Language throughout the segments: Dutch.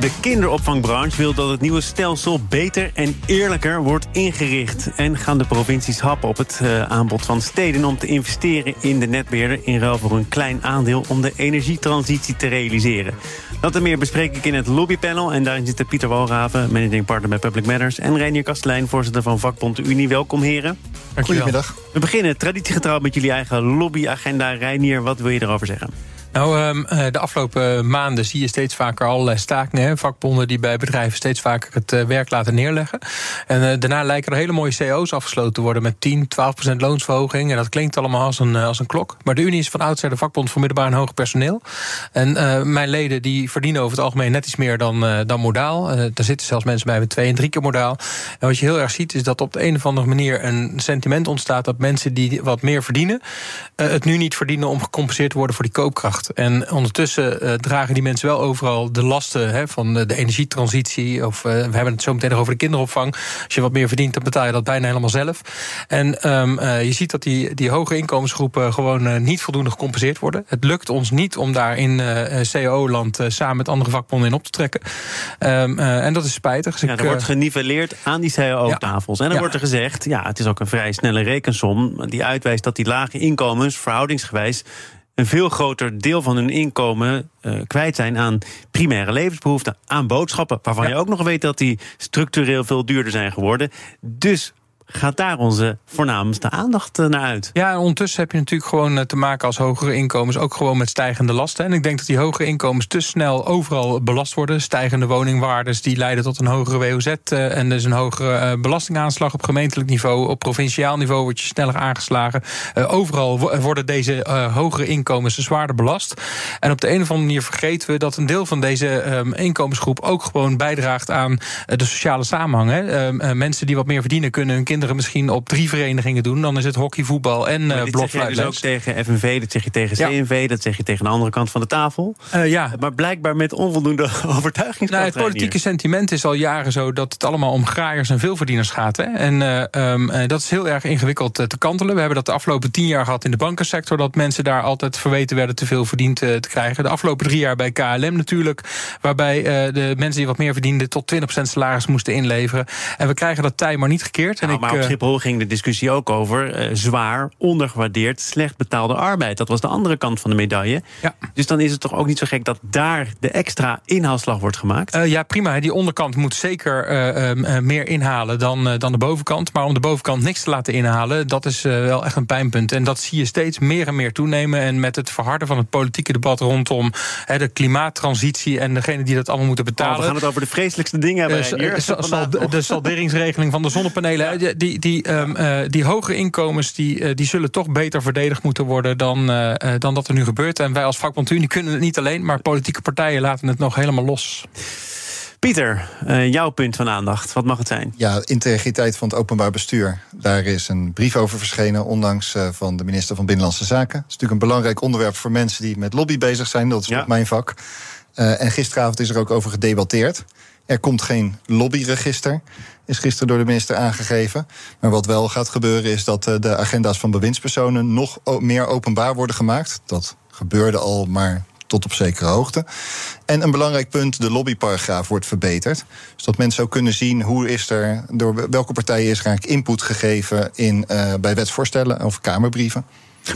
De kinderopvangbranche wil dat het nieuwe stelsel beter en eerlijker wordt ingericht. En gaan de provincies happen op het uh, aanbod van steden om te investeren in de netbeheerder in ruil voor een klein aandeel om de energietransitie te realiseren. Dat en meer bespreek ik in het lobbypanel. En daarin zitten Pieter Walraven, managing partner bij Public Matters... en Reinier Kastelein, voorzitter van vakbond de Unie. Welkom, heren. Goedemiddag. We beginnen traditiegetrouw met jullie eigen lobbyagenda. Reinier, wat wil je erover zeggen? Nou, ehm, eh, de afgelopen maanden zie je steeds vaker allerlei stakingen. Vakbonden die bij bedrijven steeds vaker het eh, werk laten neerleggen. En eh, daarna lijken er hele mooie CO's afgesloten te worden met 10, 12 procent loonsverhoging. En dat klinkt allemaal als een, als een klok. Maar de Unie is van oudsher de vakbond voor middelbaar en hoger personeel. En mijn leden die verdienen over het algemeen net iets meer dan, dan modaal. daar zitten zelfs mensen bij met twee en drie keer modaal. En wat je heel erg ziet is dat op de een of andere manier een sentiment ontstaat dat mensen die wat meer verdienen, het nu niet verdienen om gecompenseerd te worden voor die koopkracht. En ondertussen uh, dragen die mensen wel overal de lasten hè, van de, energietransitie. Of uh, we hebben het zo meteen nog over de kinderopvang. Als je wat meer verdient, dan betaal je dat bijna helemaal zelf. En um, uh, je ziet dat die, die hoge inkomensgroepen gewoon niet voldoende gecompenseerd worden. Het lukt ons niet om daar in CAO-land samen met andere vakbonden in op te trekken. Um, en dat is spijtig. Dus ja, er wordt geniveleerd aan die CAO-tafels. Ja. En dan ja. wordt er gezegd, ja, het is ook een vrij snelle rekensom... die uitwijst dat die lage inkomens verhoudingsgewijs een veel groter deel van hun inkomen uh, kwijt zijn aan primaire levensbehoeften, aan boodschappen, waarvan ja. je ook nog weet dat die structureel veel duurder zijn geworden. Dus gaat daar onze voornaamste aandacht naar uit. Ja, en ondertussen heb je natuurlijk gewoon te maken als hogere inkomens ook gewoon met stijgende lasten. En ik denk dat die hogere inkomens te snel overal belast worden. Stijgende woningwaardes die leiden tot een hogere WOZ en dus een hogere belastingaanslag op gemeentelijk niveau. Op provinciaal niveau wordt je sneller aangeslagen. overal worden deze hogere inkomens zwaarder belast. En op de een of andere manier vergeten we dat een deel van deze inkomensgroep ook gewoon bijdraagt aan de sociale samenhang. Hè. mensen die wat meer verdienen kunnen hun kinderen misschien op drie verenigingen doen. Dan is het hockey, voetbal en uh, blokfluit. Dat zeg je dus ook tegen FNV, dat zeg je tegen CNV, ja. dat zeg je tegen de andere kant van de tafel. Uh, ja. Maar blijkbaar met onvoldoende overtuigingskracht. Nou, het politieke sentiment is al jaren zo dat het allemaal om graaiers en veelverdieners gaat. Hè? En uh, um, dat is heel erg ingewikkeld te kantelen. We hebben dat de afgelopen tien jaar gehad in de bankensector, dat mensen daar altijd verweten werden te veel verdiend te krijgen. De afgelopen drie jaar bij KLM natuurlijk, waarbij de mensen die wat meer verdienden tot 20% salaris moesten inleveren. En we krijgen dat tij maar niet gekeerd. En maar op Schiphol ging de discussie ook over uh, zwaar, ondergewaardeerd, slecht betaalde arbeid. Dat was de andere kant van de medaille. Ja. Dus dan is het toch ook niet zo gek dat daar de extra inhaalslag wordt gemaakt? Uh, ja, prima. Die onderkant moet zeker uh, meer inhalen dan, dan de bovenkant. Maar om de bovenkant niks te laten inhalen, dat is wel echt een pijnpunt. En dat zie je steeds meer en meer toenemen. En met het verharden van het politieke debat rondom de klimaattransitie en degene die dat allemaal moeten betalen. Oh, we gaan het over de vreselijkste dingen hebben. Hier. de salderingsregeling van de zonnepanelen. Die, die, um, uh, die hogere inkomens die, uh, die zullen toch beter verdedigd moeten worden dan, uh, dan dat er nu gebeurt. En wij als vakbond Unie kunnen het niet alleen, maar politieke partijen laten het nog helemaal los. Pieter, jouw punt van aandacht, wat mag het zijn? Ja, integriteit van het openbaar bestuur. Daar is een brief over verschenen, onlangs van de minister van Binnenlandse Zaken. Het is natuurlijk een belangrijk onderwerp voor mensen die met lobby bezig zijn. Dat is ja. ook mijn vak. en gisteravond is er ook over gedebatteerd. Er komt geen lobbyregister, is gisteren door de minister aangegeven. Maar wat wel gaat gebeuren is dat de agenda's van bewindspersonen nog meer openbaar worden gemaakt. Dat gebeurde al, maar tot op zekere hoogte. En een belangrijk punt, de lobbyparagraaf wordt verbeterd. Zodat mensen ook kunnen zien hoe is er, door welke partijen is eigenlijk input gegeven in, uh, bij wetsvoorstellen of kamerbrieven.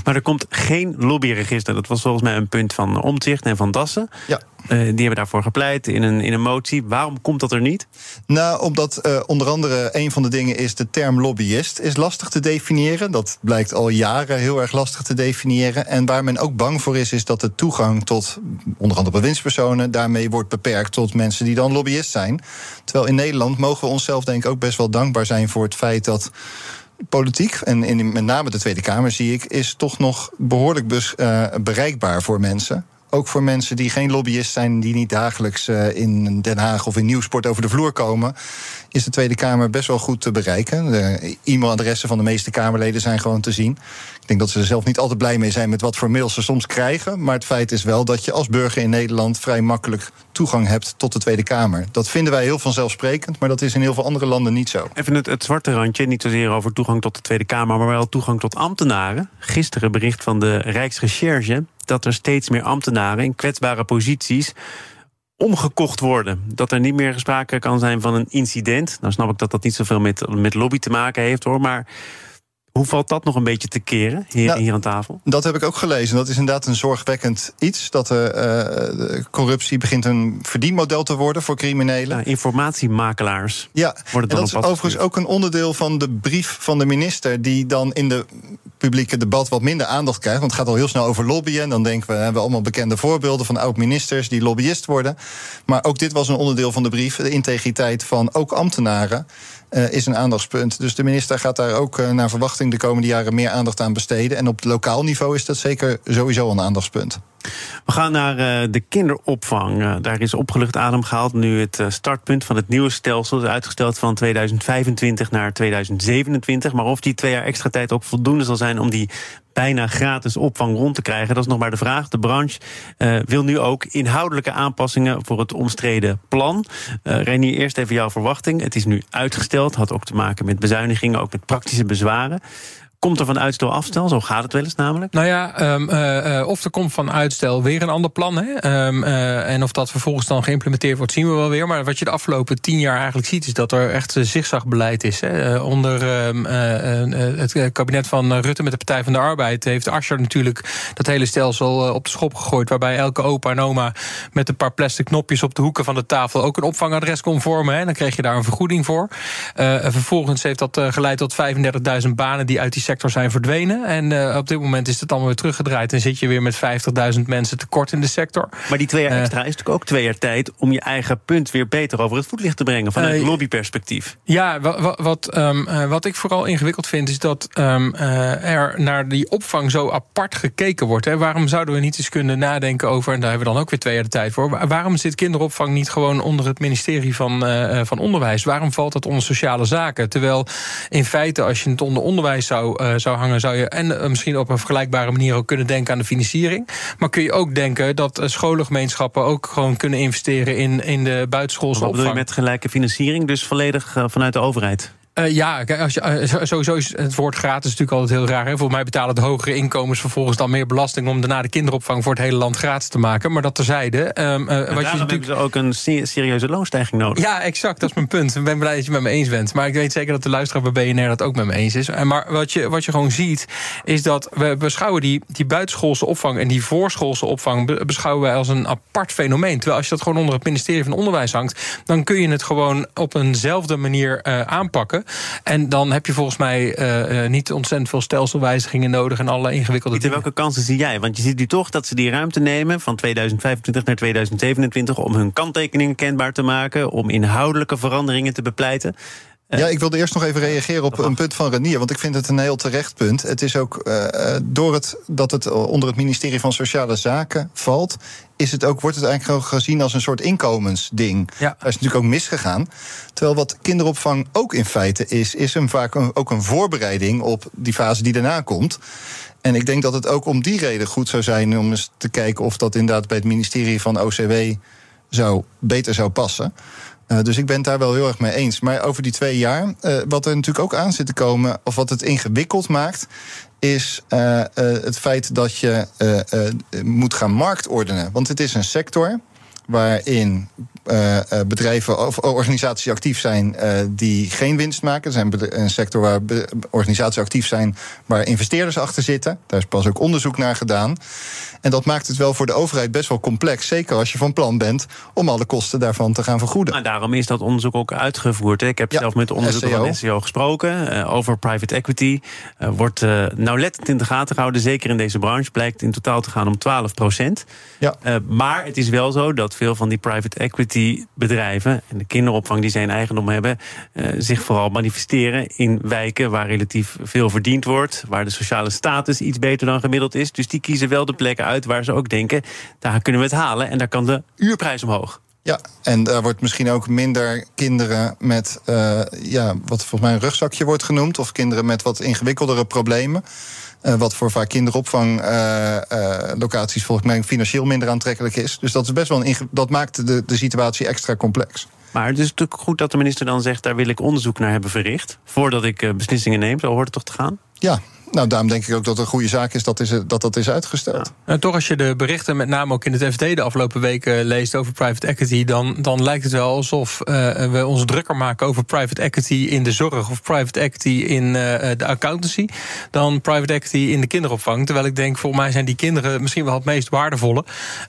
Maar er komt geen lobbyregister. Dat was volgens mij een punt van Omtzigt en van Dassen. Ja. Uh, die hebben daarvoor gepleit in een, in een motie. Waarom komt dat er niet? Nou, omdat uh, onder andere een van de dingen is... de term lobbyist is lastig te definiëren. Dat blijkt al jaren heel erg lastig te definiëren. En waar men ook bang voor is, is dat de toegang tot... onder andere bewindspersonen daarmee wordt beperkt... tot mensen die dan lobbyist zijn. Terwijl in Nederland mogen we onszelf denk ik ook best wel dankbaar zijn... voor het feit dat politiek, en in met name de Tweede Kamer zie ik, is toch nog behoorlijk uh, bereikbaar voor mensen. Ook voor mensen die geen lobbyist zijn, die niet dagelijks uh, in Den Haag of in Nieuwsport over de vloer komen, is de Tweede Kamer best wel goed te bereiken. De e-mailadressen van de meeste Kamerleden zijn gewoon te zien. Ik denk dat ze er zelf niet altijd blij mee zijn met wat voor mails ze soms krijgen. Maar het feit is wel dat je als burger in Nederland vrij makkelijk toegang hebt tot de Tweede Kamer. Dat vinden wij heel vanzelfsprekend, maar dat is in heel veel andere landen niet zo. Even het, het zwarte randje, niet zozeer over toegang tot de Tweede Kamer, maar wel toegang tot ambtenaren. Gisteren bericht van de Rijksrecherche dat er steeds meer ambtenaren in kwetsbare posities omgekocht worden. Dat er niet meer sprake kan zijn van een incident. Nou snap ik dat dat niet zoveel met, met lobby te maken heeft hoor. Maar hoe valt dat nog een beetje te keren hier, nou, hier aan tafel? Dat heb ik ook gelezen. Dat is inderdaad een zorgwekkend iets. Dat de, uh, corruptie begint een verdienmodel te worden voor criminelen. Ja, informatiemakelaars. Ja, worden dan en dat is overigens ook een onderdeel van de brief van de minister... die dan in de publieke debat wat minder aandacht krijgt. Want het gaat al heel snel over lobbyen. En dan denken we, hebben we allemaal bekende voorbeelden van oud-ministers die lobbyist worden. Maar ook dit was een onderdeel van de brief. De integriteit van ook ambtenaren uh, is een aandachtspunt. Dus de minister gaat daar ook uh, naar verwachting de komende jaren meer aandacht aan besteden. En op lokaal niveau is dat zeker sowieso een aandachtspunt. We gaan naar uh, de kinderopvang. Daar is opgelucht adem gehaald. Nu het startpunt van het nieuwe stelsel is uitgesteld van 2025 naar 2027. Maar of die twee jaar extra tijd ook voldoende zal zijn om die bijna gratis opvang rond te krijgen, dat is nog maar de vraag. De branche wil nu ook inhoudelijke aanpassingen voor het omstreden plan. Renier, eerst even jouw verwachting. Het is nu uitgesteld, had ook te maken met bezuinigingen, ook met praktische bezwaren. Komt er van uitstel afstel? Zo gaat het wel eens namelijk. Nou ja, um, uh, of er komt van uitstel weer een ander plan. Hè? Um, uh, en of dat vervolgens dan geïmplementeerd wordt, zien we wel weer. Maar wat je de afgelopen tien jaar eigenlijk ziet, is dat er echt zigzagbeleid is. Hè? onder um, het kabinet van Rutte met de Partij van de Arbeid heeft Asscher natuurlijk dat hele stelsel op de schop gegooid. Waarbij elke opa en oma met een paar plastic knopjes op de hoeken van de tafel ook een opvangadres kon vormen. Hè? Dan kreeg je daar een vergoeding voor. vervolgens heeft dat geleid tot 35.000 banen die uit die sector zijn verdwenen. En uh, op dit moment is het allemaal weer teruggedraaid. En zit je weer met 50.000 mensen tekort in de sector. Maar die twee jaar uh, extra is natuurlijk ook twee jaar tijd om je eigen punt weer beter over het voetlicht te brengen. Vanuit uh, lobbyperspectief. Ja, wat, wat, um, wat ik vooral ingewikkeld vind, is dat um, er naar die opvang zo apart gekeken wordt. Hè. Waarom zouden we niet eens kunnen nadenken over, en daar hebben we dan ook weer twee jaar de tijd voor. Waarom zit kinderopvang niet gewoon onder het ministerie van, van Onderwijs? Waarom valt dat onder sociale zaken? Terwijl in feite, als je het onder onderwijs zou uh, zou hangen, zou je en uh, misschien op een vergelijkbare manier ook kunnen denken aan de financiering. Maar kun je ook denken dat uh, scholengemeenschappen ook gewoon kunnen investeren in, in de buitenschoolse opvang. Wat bedoel je met gelijke financiering, dus volledig vanuit de overheid? Uh, ja, als je, uh, sowieso is het woord gratis natuurlijk altijd heel raar. Hè? Voor mij betalen de hogere inkomens vervolgens dan meer belasting... om daarna de kinderopvang voor het hele land gratis te maken. Maar dat terzijde. Um, uh, wat je natuurlijk... hebben ze ook een serieuze loonstijging nodig. Ja, exact. Dat is mijn punt. Ik ben blij dat je het met me eens bent. Maar ik weet zeker dat de luisteraar bij BNR dat ook met me eens is. Maar wat je, wat je gewoon ziet, is dat we beschouwen die, die buitenschoolse opvang... en die voorschoolse opvang beschouwen wij als een apart fenomeen. Terwijl als je dat gewoon onder het ministerie van Onderwijs hangt... dan kun je het gewoon op eenzelfde manier aanpakken. En dan heb je volgens mij uh, niet ontzettend veel stelselwijzigingen nodig en alle ingewikkelde Pieter, welke kansen zie jij? Want je ziet nu toch dat ze die ruimte nemen van 2025 naar 2027 om hun kanttekeningen kenbaar te maken, om inhoudelijke veranderingen te bepleiten. Ja, ik wilde eerst nog even reageren op een punt van Renier. Want ik vind het een heel terecht punt. Het is ook uh, door het dat het onder het ministerie van Sociale Zaken valt. Is het ook, wordt het eigenlijk gezien als een soort inkomensding. Ja. Dat is natuurlijk ook misgegaan. Terwijl wat kinderopvang ook in feite is, is een, vaak een, ook een voorbereiding op die fase die daarna komt. En ik denk dat het ook om die reden goed zou zijn om eens te kijken of dat inderdaad bij het ministerie van OCW zou, beter zou passen. Uh, dus ik ben het daar wel heel erg mee eens. Maar over die twee jaar, uh, wat er natuurlijk ook aan zit te komen, of wat het ingewikkeld maakt, is uh, het feit dat je moet gaan marktordenen. Want het is een sector waarin uh, bedrijven of organisaties actief zijn uh, die geen winst maken. Er zijn een sector waar organisaties actief zijn waar investeerders achter zitten. Daar is pas ook onderzoek naar gedaan. En dat maakt het wel voor de overheid best wel complex. Zeker als je van plan bent om alle kosten daarvan te gaan vergoeden. Maar daarom is dat onderzoek ook uitgevoerd. Ik heb zelf met de onderzoeker van SEO gesproken uh, over private equity. Wordt nauwlettend in de gaten gehouden. Zeker in deze branche blijkt in totaal te gaan om 12 procent. Ja. maar het is wel zo dat veel van die private equity bedrijven en de kinderopvang die zijn eigendom hebben, uh, zich vooral manifesteren in wijken waar relatief veel verdiend wordt, waar de sociale status iets beter dan gemiddeld is. Dus die kiezen wel de plekken uit waar ze ook denken, daar kunnen we het halen en daar kan de uurprijs omhoog. Ja, en daar wordt misschien ook minder kinderen met uh, ja, wat volgens mij een rugzakje wordt genoemd, of kinderen met wat ingewikkeldere problemen. Uh, wat voor vaak kinderopvanglocaties uh, volgens mij financieel minder aantrekkelijk is. Dus dat, is best wel een dat maakt de, de situatie extra complex. Maar het is natuurlijk goed dat de minister dan zegt: daar wil ik onderzoek naar hebben verricht. voordat ik beslissingen neem. Zo hoort het toch te gaan? Ja, nou, daarom denk ik ook dat het een goede zaak is dat is, dat, dat is uitgesteld. En toch, als je de berichten met name ook in het FD de afgelopen weken leest over private equity, dan, dan lijkt het wel alsof uh, we ons drukker maken over private equity in de zorg of private equity in uh, de accountancy dan private equity in de kinderopvang. Terwijl ik denk, volgens mij zijn die kinderen misschien wel het meest waardevolle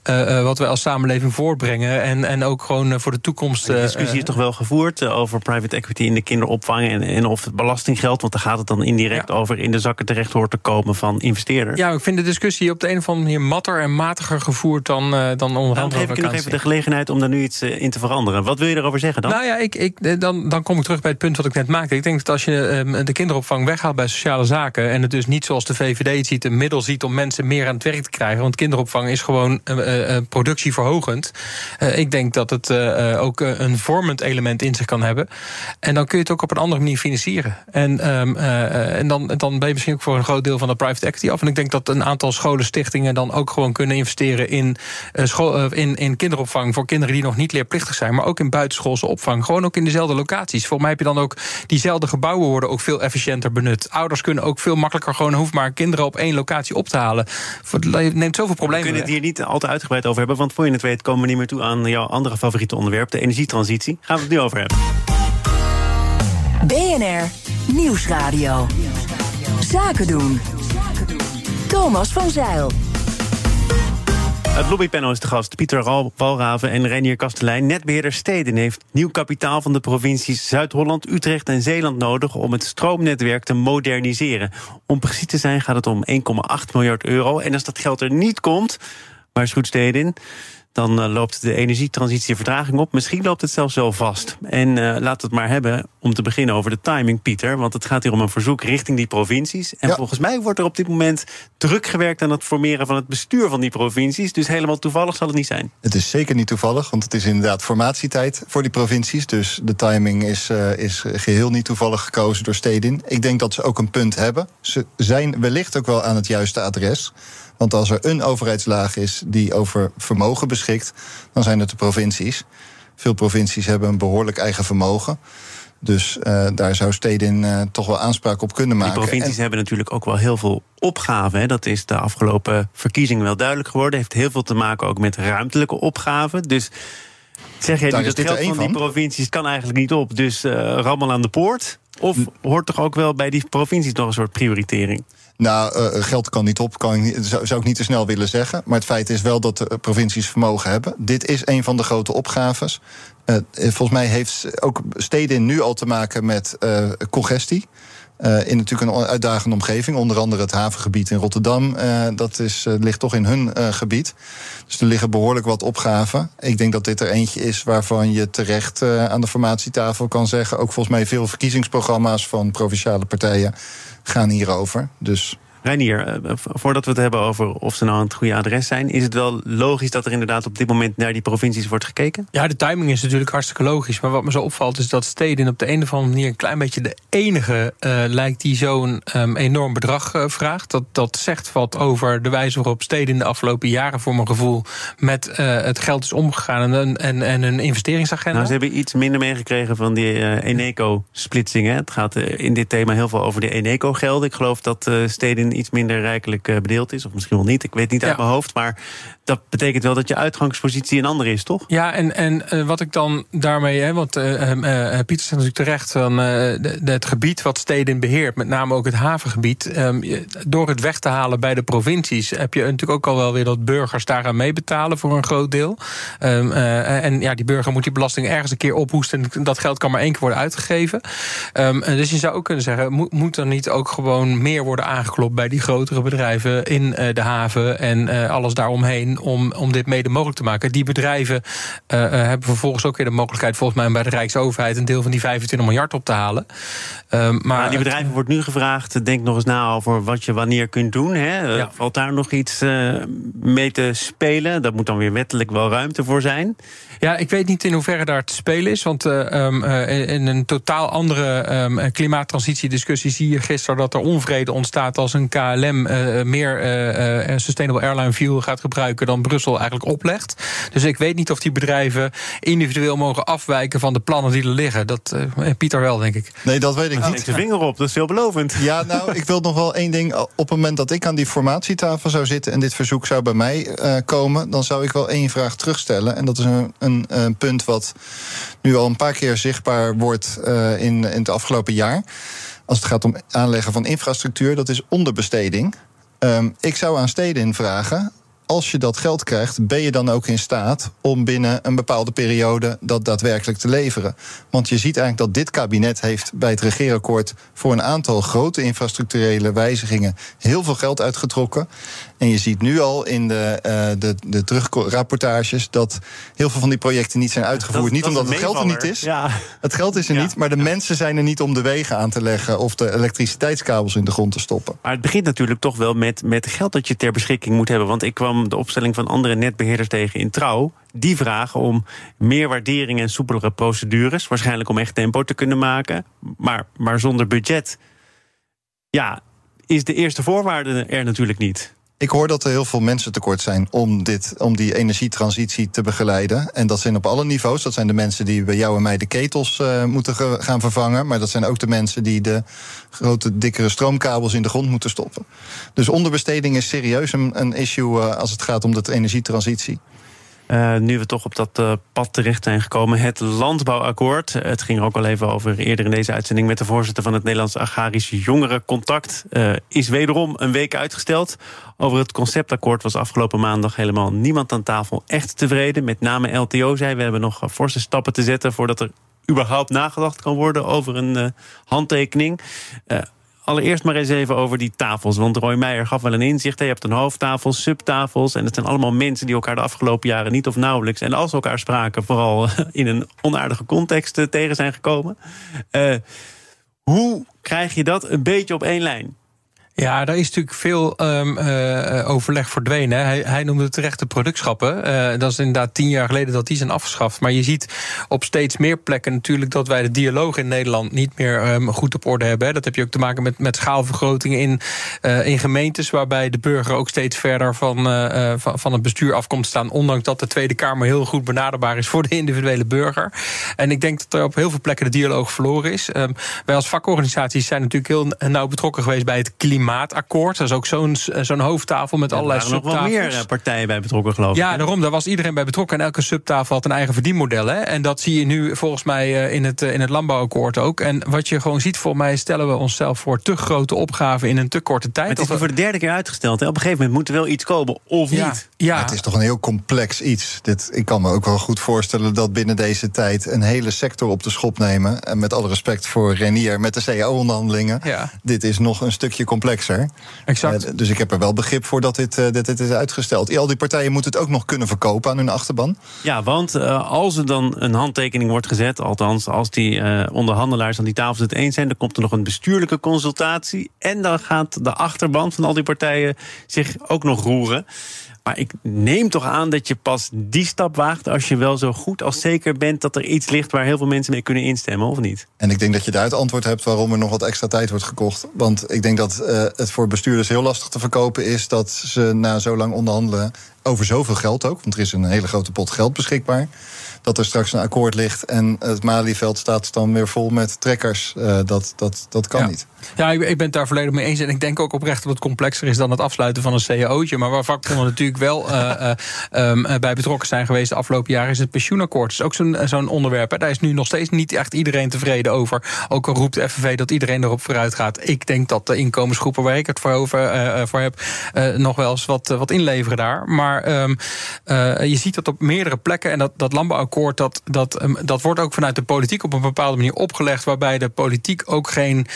uh, wat wij als samenleving voortbrengen. En, en ook gewoon voor de toekomst. De discussie is toch wel gevoerd over private equity in de kinderopvang en, en of het belastinggeld, want daar gaat het dan indirect over in de zakken terecht hoort te komen van investeerders. Ja, ik vind de discussie op de een of andere manier matter en matiger gevoerd dan, uh, dan onder Dan geef ik nog even de gelegenheid om daar nu iets uh, in te veranderen. Wat wil je erover zeggen dan? Nou ja, ik, ik, eh, dan, dan kom ik terug bij het punt wat ik net maakte. Ik denk dat als je uh, de kinderopvang weghaalt bij sociale zaken... en het dus niet zoals de VVD het ziet, een middel ziet om mensen meer aan het werk te krijgen... want kinderopvang is gewoon productieverhogend. ik denk dat het ook een vormend element in zich kan hebben. En dan kun je het ook op een andere manier financieren. En, ehm, en dan, dan ben je misschien voor een groot deel van de private equity af. En ik denk dat een aantal scholenstichtingen dan ook gewoon kunnen investeren in, uh, school, uh, in, in kinderopvang voor kinderen die nog niet leerplichtig zijn, maar ook in buitenschoolse opvang. Gewoon ook in dezelfde locaties. Volgens mij heb je dan ook diezelfde gebouwen worden ook veel efficiënter benut. Ouders kunnen ook veel makkelijker gewoon hoef maar kinderen op één locatie op te halen. Je neemt zoveel problemen. We kunnen het hier niet altijd uitgebreid over hebben, want voor je het weet komen we niet meer toe aan jouw andere favoriete onderwerp, de energietransitie. Gaan we het nu over hebben. BNR Nieuwsradio. Zaken doen. Thomas van Zeil. Het lobbypanel is de gast. Pieter Walraven en Renier Kastelein. Netbeheerder Steden heeft nieuw kapitaal van de provincies Zuid-Holland, Utrecht en Zeeland nodig om het stroomnetwerk te moderniseren. Om precies te zijn gaat het om 1,8 miljard euro. En als dat geld er niet komt, waar is goed Steden dan uh, loopt de energietransitie vertraging op. Misschien loopt het zelfs wel vast. En uh, laat het maar hebben om te beginnen over de timing, Pieter. Want het gaat hier om een verzoek richting die provincies. En volgens mij wordt er op dit moment druk gewerkt aan het formeren van het bestuur van die provincies. Dus helemaal toevallig zal het niet zijn. Het is zeker niet toevallig, want het is inderdaad formatietijd voor die provincies. Dus de timing is, uh, is geheel niet toevallig gekozen door Stedin. Ik denk dat ze ook een punt hebben. Ze zijn wellicht ook wel aan het juiste adres. Want als er een overheidslaag is die over vermogen beschikt, dan zijn het de provincies. Veel provincies hebben een behoorlijk eigen vermogen. Dus uh, daar zou Stedin uh, toch wel aanspraak op kunnen maken. Die provincies hebben natuurlijk ook wel heel veel opgaven. Hè. Dat is de afgelopen verkiezingen wel duidelijk geworden. Heeft heel veel te maken ook met ruimtelijke opgaven. Dus zeg jij nu dat geld van, van die provincies kan eigenlijk niet op. Dus uh, rammel aan de poort. Of hoort toch ook wel bij die provincies nog een soort prioritering? Nou, uh, geld kan niet op, kan ik zou, zou, ik niet te snel willen zeggen. Maar het feit is wel dat de provincies vermogen hebben. Dit is een van de grote opgaves. Uh, volgens mij heeft ook steden nu al te maken met congestie. In natuurlijk een uitdagende omgeving. Onder andere het havengebied in Rotterdam. Dat is, ligt toch in hun gebied. Dus er liggen behoorlijk wat opgaven. Ik denk dat dit er eentje is waarvan je terecht aan de formatietafel kan zeggen. Ook volgens mij veel verkiezingsprogramma's van provinciale partijen gaan hierover. Dus Reinier, eh, voordat we het hebben over of ze nou aan het goede adres zijn, is het wel logisch dat er inderdaad op dit moment naar die provincies wordt gekeken? Ja, de timing is natuurlijk hartstikke logisch. Maar wat me zo opvalt is dat steden op de een of andere manier een klein beetje de enige uh, lijkt die zo'n um, enorm bedrag uh, vraagt. Dat, dat zegt wat over de wijze waarop steden in de afgelopen jaren, voor mijn gevoel, met uh, het geld is omgegaan en, en, en een investeringsagenda. Nou, ze hebben iets minder meegekregen van die Eneco-splitsingen. Het gaat in dit thema heel veel over de Eneco-gelden. Ik geloof dat steden iets minder rijkelijk eh, bedeeld is. Of misschien wel niet, ik weet niet uit mijn hoofd. Maar dat betekent wel dat je uitgangspositie een andere is, toch? Ja, en, en uh, wat ik dan daarmee... Hè, want uh, Pieter zegt natuurlijk terecht... van het gebied wat steden beheert, met name ook het havengebied... Um, door het weg te halen bij de provincies... heb je natuurlijk ook al wel weer dat burgers daaraan meebetalen... voor een groot deel. Um, en ja, die burger moet die belasting ergens een keer ophoesten... en dat geld kan maar één keer worden uitgegeven. Um, dus je zou ook kunnen zeggen... moet, moet er niet ook gewoon meer worden aangeklopt bij die grotere bedrijven in de haven en alles daaromheen om, om dit mede mogelijk te maken. Die bedrijven hebben vervolgens ook weer de mogelijkheid, volgens mij, bij de Rijksoverheid een deel van die 25 miljard op te halen. Ehm, maar die bedrijven wordt nu gevraagd, denk nog eens na over wat je wanneer kunt doen. Hè? Valt daar nog iets mee te spelen? Dat moet dan weer wettelijk wel ruimte voor zijn. Ja, ik weet niet in hoeverre daar te spelen is. Want uh, uh, in een totaal andere um, klimaattransitiediscussie zie je gisteren dat er onvrede ontstaat als een KLM uh, meer sustainable airline fuel gaat gebruiken dan Brussel eigenlijk oplegt. Dus ik weet niet of die bedrijven individueel mogen afwijken van de plannen die er liggen. Dat Pieter wel, denk ik. Nee, dat weet ik nou, niet. de vinger op, dat is veelbelovend. Ja, nou, ik wil nog wel één ding. Op het moment dat ik aan die formatietafel zou zitten en dit verzoek zou bij mij komen, dan zou ik wel één vraag terugstellen. En dat is een een, punt wat nu al een paar keer zichtbaar wordt uh, in, in het afgelopen jaar. Als het gaat om aanleggen van infrastructuur, dat is onderbesteding. Um, ik zou aan steden vragen als je dat geld krijgt, ben je dan ook in staat om binnen een bepaalde periode dat daadwerkelijk te leveren? Want je ziet eigenlijk dat dit kabinet heeft bij het regeerakkoord voor een aantal grote infrastructurele wijzigingen heel veel geld uitgetrokken. En je ziet nu al in de, uh, de, de terugrapportages dat heel veel van die projecten niet zijn uitgevoerd. niet omdat het geld er niet is. Ja. Het geld is er niet, maar de mensen zijn er niet om de wegen aan te leggen of de elektriciteitskabels in de grond te stoppen. Maar het begint natuurlijk toch wel met, met geld dat je ter beschikking moet hebben. Want ik kwam de opstelling van andere netbeheerders tegen in trouw. Die vragen om meer waardering en soepelere procedures. Waarschijnlijk om echt tempo te kunnen maken. Maar, maar zonder budget. Ja, is de eerste voorwaarde er natuurlijk niet. Ik hoor dat er heel veel mensen tekort zijn om, dit, om die energietransitie te begeleiden. En dat zijn op alle niveaus. Dat zijn de mensen die bij jou en mij de ketels uh, moeten gaan vervangen. Maar dat zijn ook de mensen die de grote, dikkere stroomkabels in de grond moeten stoppen. Dus onderbesteding is serieus een, een issue uh, als het gaat om de energietransitie. Uh, nu we toch op dat uh, pad terecht zijn gekomen, het landbouwakkoord. Het ging er ook al even over eerder in deze uitzending met de voorzitter van het Nederlands Agrarisch Jongerencontact. Uh, is wederom een week uitgesteld. Over het conceptakkoord was afgelopen maandag helemaal niemand aan tafel echt tevreden. Met name LTO zei: we hebben nog forse stappen te zetten voordat er überhaupt nagedacht kan worden over een handtekening. Allereerst maar eens even over die tafels. Want Roy Meijer gaf wel een inzicht. Je hebt een hoofdtafel, subtafels. En het zijn allemaal mensen die elkaar de afgelopen jaren niet of nauwelijks. en als ze elkaar spraken, vooral in een onaardige context eh, tegen zijn gekomen. Uh, hoe krijg je dat een beetje op één lijn? Ja, daar is natuurlijk veel um, uh, overleg verdwenen. Hij, hij noemde terecht de productschappen. Uh, dat is inderdaad tien jaar geleden dat die zijn afgeschaft. Maar je ziet op steeds meer plekken natuurlijk dat wij de dialoog in Nederland niet meer um, goed op orde hebben. Dat heb je ook te maken met, met schaalvergrotingen in, uh, in gemeentes, waarbij de burger ook steeds verder van, van, van het bestuur af komt staan. Ondanks dat de Tweede Kamer heel goed benaderbaar is voor de individuele burger. En ik denk dat er op heel veel plekken de dialoog verloren is. Um, wij als vakorganisaties zijn natuurlijk heel nauw betrokken geweest bij het klimaat klimaatakkoord. Dat is ook zo'n zo'n hoofdtafel met allerlei subtafels. Er nog wel meer partijen bij betrokken, geloof ik. Ja, daarom. Daar was iedereen bij betrokken. En elke subtafel had een eigen verdienmodel. Hè? En dat zie je nu volgens mij eh, in het, eh, in het landbouwakkoord ook. En wat je gewoon ziet, volgens mij stellen we onszelf voor te grote opgaven in een te korte tijd. Maar het is voor de derde keer uitgesteld. Hè? Op een gegeven moment moet er wel iets komen, of niet. Ja. het is toch een heel complex iets. Dit, ik kan me ook wel goed voorstellen dat binnen deze tijd een hele sector op de schop nemen. En met alle respect voor Renier met de CAO-onderhandelingen. Ja. Dit is nog een stukje Exact. Uh, dus ik heb er wel begrip voor dat dit, uh, dat dit is uitgesteld. Al die partijen moeten het ook nog kunnen verkopen aan hun achterban. Ja, want uh, als er dan een handtekening wordt gezet, althans als die onderhandelaars aan die tafel het eens zijn, dan komt er nog een bestuurlijke consultatie. En dan gaat de achterban van al die partijen zich ook nog roeren. Maar ik neem toch aan dat je pas die stap waagt als je wel zo goed als zeker bent dat er iets ligt waar heel veel mensen mee kunnen instemmen, of niet? En ik denk dat je daar het antwoord hebt waarom er nog wat extra tijd wordt gekocht. Want ik denk dat uh, het voor bestuurders heel lastig te verkopen is dat ze na zo lang onderhandelen over zoveel geld ook, want er is een hele grote pot geld beschikbaar dat er straks een akkoord ligt en het Malieveld staat dan weer vol met trekkers. Uh, dat, dat, dat kan niet. Ja, ik, ik, ben het daar volledig mee eens. En ik denk ook oprecht dat het complexer is dan het afsluiten van een cao'tje. Maar waar vakbonden natuurlijk wel uh, um, bij betrokken zijn geweest de afgelopen jaren, is het pensioenakkoord. Dat is ook zo'n zo'n onderwerp. Hè. Daar is nu nog steeds niet echt iedereen tevreden over. Ook al roept de FNV dat iedereen erop vooruit gaat. Ik denk dat de inkomensgroepen waar ik het voor, over, voor heb, nog wel eens wat, wat inleveren daar. Maar um, je ziet dat op meerdere plekken. En dat, dat landbouwakkoord dat, dat, ehm, dat wordt ook vanuit de politiek op een bepaalde manier opgelegd, waarbij de politiek ook geen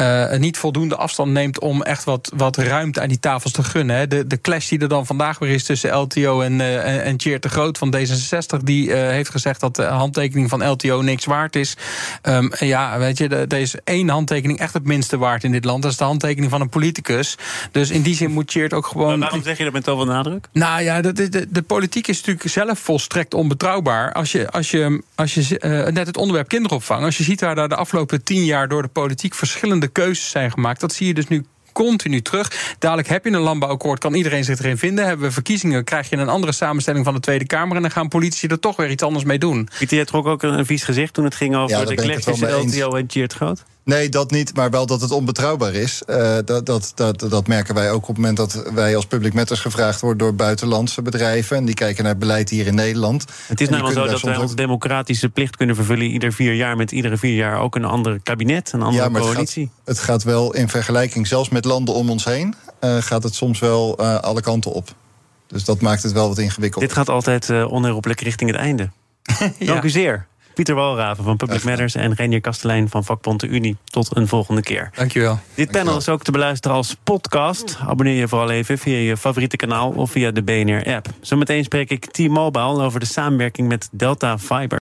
uh, niet voldoende afstand neemt om echt wat, wat ruimte aan die tafels te gunnen. Hè. De, de clash die er dan vandaag weer is tussen LTO en, uh, en Tjeerd de Groot van D66, die uh, heeft gezegd dat de handtekening van LTO niks waard is. Um, ja, weet je, er is één handtekening echt het minste waard in dit land. Dat is de handtekening van een politicus. Dus in die zin moet Tjeerd ook gewoon. Maar waarom zeg je dat met zoveel nadruk? Nou ja, de, de, de politiek is natuurlijk zelf volstrekt onbetrouwbaar. Als je, als je, als je net het onderwerp kinderopvang, als je ziet waar daar de afgelopen tien jaar door de politiek verschillende keuzes zijn gemaakt. Dat zie je dus nu continu terug. Dadelijk heb je een landbouwakkoord, kan iedereen zich erin vinden. Hebben we verkiezingen, krijg je een andere samenstelling van de Tweede Kamer... en dan gaan politici er toch weer iets anders mee doen. Pieter, jij trok ook een vies gezicht toen het ging over de clash tussen LTO en Geert Groot? Nee, dat niet, maar wel dat het onbetrouwbaar is. Uh, dat, dat, dat, dat merken wij ook op het moment dat wij als public matters gevraagd worden door buitenlandse bedrijven. En die kijken naar beleid hier in Nederland. Het is namelijk zo dat wij onze democratische plicht kunnen vervullen ieder vier jaar met iedere vier jaar ook een ander kabinet, een andere ja, maar coalitie. Het gaat, het gaat, wel in vergelijking, zelfs met landen om ons heen, uh, gaat het soms wel uh, alle kanten op. Dus dat maakt het wel wat ingewikkeld. Dit gaat altijd onherroepelijk richting het einde. ja. Dank u zeer. Pieter Walraven van Public Matters en Renier Kastelein van Vakbond de Unie. Tot een volgende keer. Dankjewel. Dit panel is ook te beluisteren als podcast. Abonneer je vooral even via je favoriete kanaal of via de BNR-app. Zometeen spreek ik T-Mobile over de samenwerking met Delta Fiber.